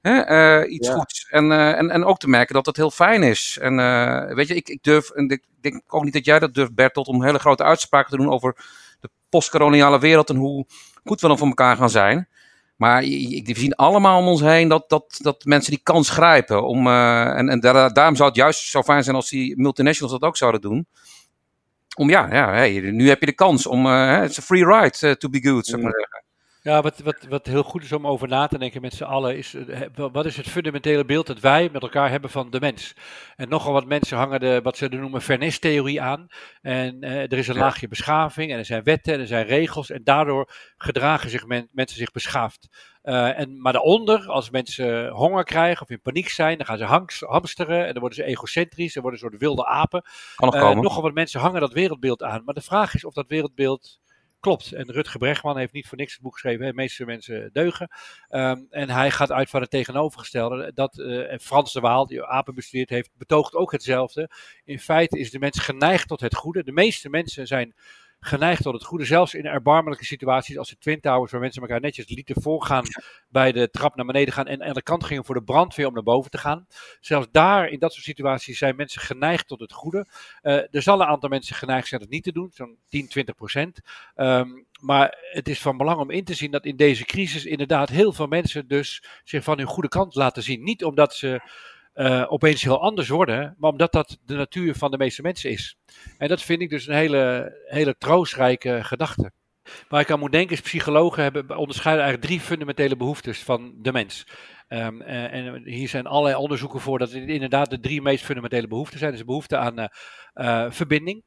Hè, uh, iets goeds. En, uh, en, en ook te merken dat het heel fijn is. En uh, weet je, ik, ik durf, en ik denk ook niet dat jij dat durft, Bertolt, om hele grote uitspraken te doen over de postkoloniale wereld en hoe goed we dan voor elkaar gaan zijn. Maar we zien allemaal om ons heen dat, dat, dat mensen die kans grijpen. Om, en en daar, daarom zou het juist zo fijn zijn als die multinationals dat ook zouden doen. Om ja, ja hey, nu heb je de kans om. Het is een free ride to be good, zou ik maar. Ja, wat, wat, wat heel goed is om over na te denken met z'n allen, is eh, wat is het fundamentele beeld dat wij met elkaar hebben van de mens? En nogal wat mensen hangen de, wat ze noemen fairness-theorie aan. En uh, er is een laagje beschaving en er zijn wetten en er zijn regels en daardoor gedragen zich mensen zich beschaafd. Uh, en, maar daaronder, als mensen honger krijgen of in paniek zijn, dan gaan ze hangs, hamsteren en dan worden ze egocentrisch, en worden een soort wilde apen. Kan uh, nogal wat mensen hangen dat wereldbeeld aan. Maar de vraag is of dat wereldbeeld Klopt. En Rutger Bregman heeft niet voor niks het boek geschreven. De meeste mensen deugen. Um, en hij gaat uit van het tegenovergestelde. Dat uh, Frans de Waal, die apen bestudeerd heeft, betoogt ook hetzelfde. In feite is de mens geneigd tot het goede. De meeste mensen zijn geneigd tot het goede. Zelfs in erbarmelijke situaties als de Twin Towers, waar mensen elkaar netjes lieten voorgaan bij de trap naar beneden gaan en aan de kant gingen voor de brandweer om naar boven te gaan. Zelfs daar, in dat soort situaties, zijn mensen geneigd tot het goede. Uh, er zal een aantal mensen geneigd zijn het niet te doen, zo'n 10, 20 procent. Um, maar het is van belang om in te zien dat in deze crisis inderdaad heel veel mensen dus zich van hun goede kant laten zien. Niet omdat ze uh, opeens heel anders worden, maar omdat dat de natuur van de meeste mensen is. En dat vind ik dus een hele, hele troostrijke gedachte. Waar ik aan moet denken is, psychologen hebben, onderscheiden eigenlijk drie fundamentele behoeftes van de mens. Um, uh, en hier zijn allerlei onderzoeken voor dat het inderdaad de drie meest fundamentele behoeften zijn. Dus behoefte aan uh, verbinding,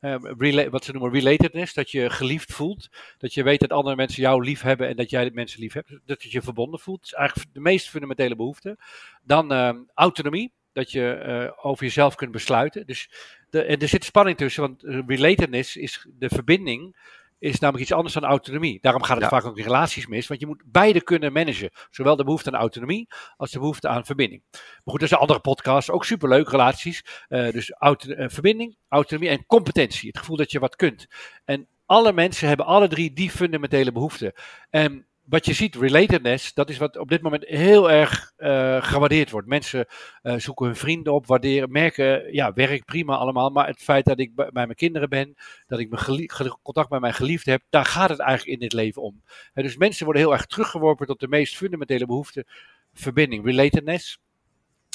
uh, wat ze noemen relatedness, dat je geliefd voelt. Dat je weet dat andere mensen jou lief hebben en dat jij mensen lief hebt. Dat je je verbonden voelt. Dat is eigenlijk de meest fundamentele behoefte. Dan uh, autonomie, dat je uh, over jezelf kunt besluiten. Dus de, en er zit spanning tussen, want relatedness is de verbinding is namelijk iets anders dan autonomie. Daarom gaat het vaak ook in relaties mis, want je moet beide kunnen managen. Zowel de behoefte aan autonomie als de behoefte aan verbinding. Maar goed, dat is een andere podcast, ook superleuk, relaties. Uh, dus auto, uh, verbinding, autonomie en competentie. Het gevoel dat je wat kunt. En alle mensen hebben alle drie die fundamentele behoeften. En wat je ziet, relatedness, dat is wat op dit moment heel erg uh, gewaardeerd wordt. Mensen uh, zoeken hun vrienden op, waarderen, merken, ja, werk prima allemaal. Maar het feit dat ik bij mijn kinderen ben, dat ik mijn contact met mijn geliefde heb, daar gaat het eigenlijk in dit leven om. dus mensen worden heel erg teruggeworpen tot de meest fundamentele behoefte, verbinding, relatedness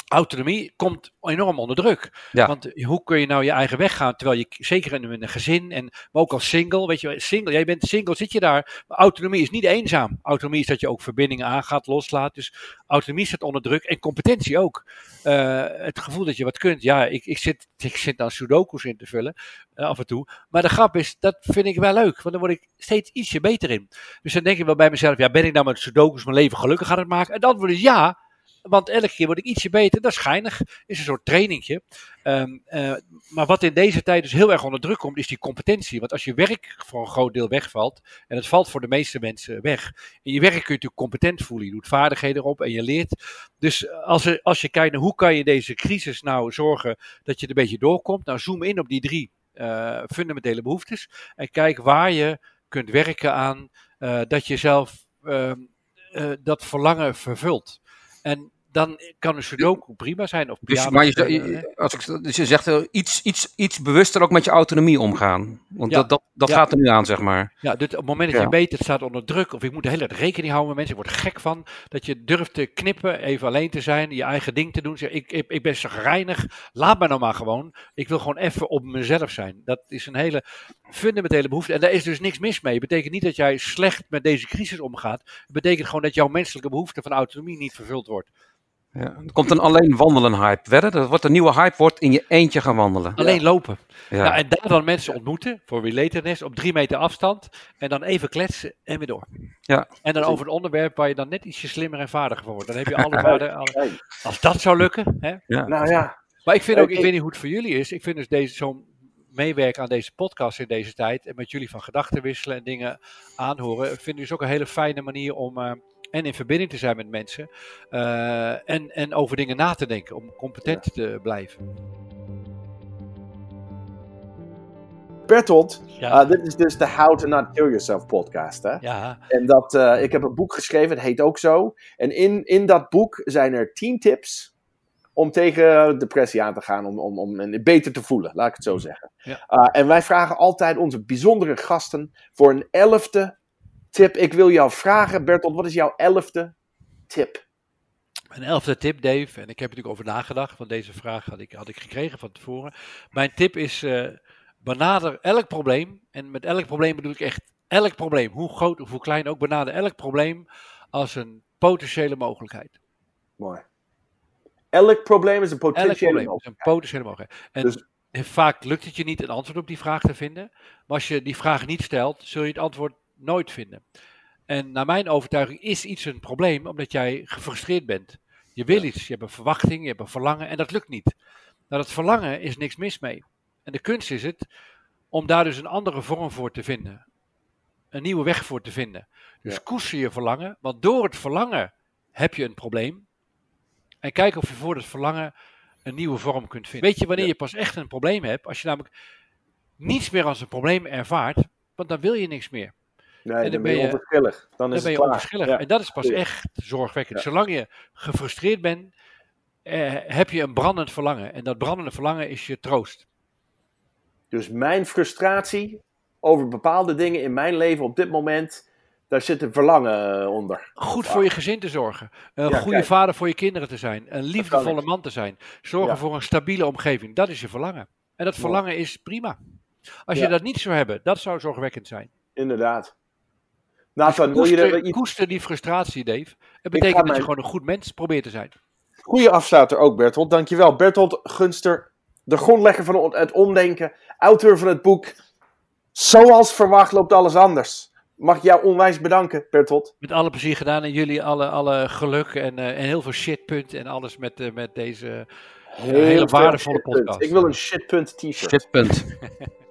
autonomie komt enorm onder druk. Want hoe kun je nou je eigen weg gaan, terwijl je zeker in een gezin en maar ook als single, weet je, single, jij bent single, zit je daar. Maar autonomie is niet eenzaam. Autonomie is dat je ook verbindingen aangaat, loslaat. Dus autonomie staat onder druk en competentie ook. Uh, het gevoel dat je wat kunt. Ja, ik, ik, zit, ik zit dan sudoku's in te vullen uh, af en toe. Maar de grap is, dat vind ik wel leuk, want dan word ik steeds ietsje beter in. Dus dan denk ik wel bij mezelf, ja, ben ik nou met sudoku's mijn leven gelukkig aan het maken? En dan wordt het ja, want elke keer word ik ietsje beter. Dat is geinig. Is een soort trainingje. Um, maar wat in deze tijd dus heel erg onder druk komt, is die competentie. Want als je werk voor een groot deel wegvalt, en het valt voor de meeste mensen weg. In je werk kun je natuurlijk competent voelen. Je doet vaardigheden erop en je leert. Dus als, als je kijkt naar hoe kan je deze crisis nou zorgen dat je er een beetje doorkomt. Nou, zoom in op die drie uh, fundamentele behoeftes. En kijk waar je kunt werken aan uh, dat je zelf uh, dat verlangen vervult. En dan kan een sudoku prima zijn. Of dus, maar je, als ik, dus je zegt iets, iets, iets bewuster ook met je autonomie omgaan. Want dat, dat, dat gaat er nu aan, zeg maar. Ja, dus op het moment dat je weet, het staat onder druk, of ik moet de hele tijd rekening houden met mensen, ik word gek van, dat je durft te knippen, even alleen te zijn, je eigen ding te doen. Zeg, ik, ik, ik ben reinig, laat me nou maar gewoon. Ik wil gewoon even op mezelf zijn. Dat is een hele fundamentele behoefte. En daar is dus niks mis mee. Het betekent niet dat jij slecht met deze crisis omgaat. Het betekent gewoon dat jouw menselijke behoefte van autonomie niet vervuld wordt. Ja, er komt een alleen wandelen hype. Wedden? Dat wordt een nieuwe hype, wordt in je eentje gaan wandelen. Alleen lopen. Ja. Nou, en daar dan mensen ontmoeten voor relatedness op drie meter afstand. En dan even kletsen en weer door. Ja. En dan over het onderwerp waar je dan net ietsje slimmer en vaardiger voor wordt. Dan heb je alle vaardigheden. Als dat zou lukken. Hè? Ja. Nou ja. Maar ik vind ook, ik weet niet hoe het voor jullie is. Ik vind dus deze zo'n meewerken aan deze podcast in deze tijd. En met jullie van gedachten wisselen en dingen aanhoren. Vind ik dus ook een hele fijne manier om... Uh, en in verbinding te zijn met mensen. Uh, en, en over dingen na te denken om competent te blijven. Bertolt, ja. uh, dit is dus de How to Not Kill Yourself podcast. Hè? Ja. En dat, uh, ik heb een boek geschreven, het heet ook zo. En in, in dat boek zijn er 10 tips om tegen depressie aan te gaan, om, om, om beter te voelen, laat ik het zo zeggen. Ja. Uh, en wij vragen altijd onze bijzondere gasten voor een elfde tip. Ik wil jou vragen, Bertolt, wat is jouw elfde tip? Mijn elfde tip, Dave, en ik heb er natuurlijk over nagedacht, want deze vraag had ik, had ik gekregen van tevoren. Mijn tip is, uh, benader elk probleem, en met elk probleem bedoel ik echt elk probleem, hoe groot of hoe klein ook, benader elk probleem als een potentiële mogelijkheid. Mooi. Elk probleem is een potentiële elk mogelijkheid. Is een potentiële mogelijkheid. En dus... vaak lukt het je niet een antwoord op die vraag te vinden, maar als je die vraag niet stelt, zul je het antwoord nooit vinden. En naar mijn overtuiging is iets een probleem omdat jij gefrustreerd bent. Je wil iets, je hebt een verwachting, je hebt een verlangen en dat lukt niet. Nou, dat verlangen is niks mis mee. En de kunst is het om daar dus een andere vorm voor te vinden. Een nieuwe weg voor te vinden. Dus ja. koester je verlangen, want door het verlangen heb je een probleem. En kijk of je voor het verlangen een nieuwe vorm kunt vinden. Weet je wanneer je pas echt een probleem hebt? Als je namelijk niets meer als een probleem ervaart, want dan wil je niks meer. Nee, dan, ben je onverschillig. Dan, is ben je onverschillig. En dat is pas echt zorgwekkend. Zolang je gefrustreerd bent, eh, heb je een brandend verlangen. En dat brandende verlangen is je troost. Dus mijn frustratie over bepaalde dingen in mijn leven op dit moment, daar zit een verlangen eh, onder. Goed voor je gezin te zorgen. Een goede vader voor je kinderen te zijn. Een liefdevolle man te zijn. Zorgen voor een stabiele omgeving. Dat is je verlangen. En dat verlangen is prima. Als je dat niet zou hebben, dat zou zorgwekkend zijn. Inderdaad. Nathan, dus koester, wil je koester die frustratie, Dave. Het betekent dat je gewoon een goed mens probeert te zijn. Goeie afsluiter ook, Bertolt. Dankjewel. Bertolt Gunster, de grondlegger van het omdenken, auteur van het boek Zoals verwacht loopt alles anders. Mag ik jou onwijs bedanken, Bertolt. Met alle plezier gedaan en jullie alle, alle geluk en, uh, en heel veel shitpunt en alles met, uh, met deze uh, hele waardevolle podcast. Ik wil een shitpunt t-shirt. Shitpunt.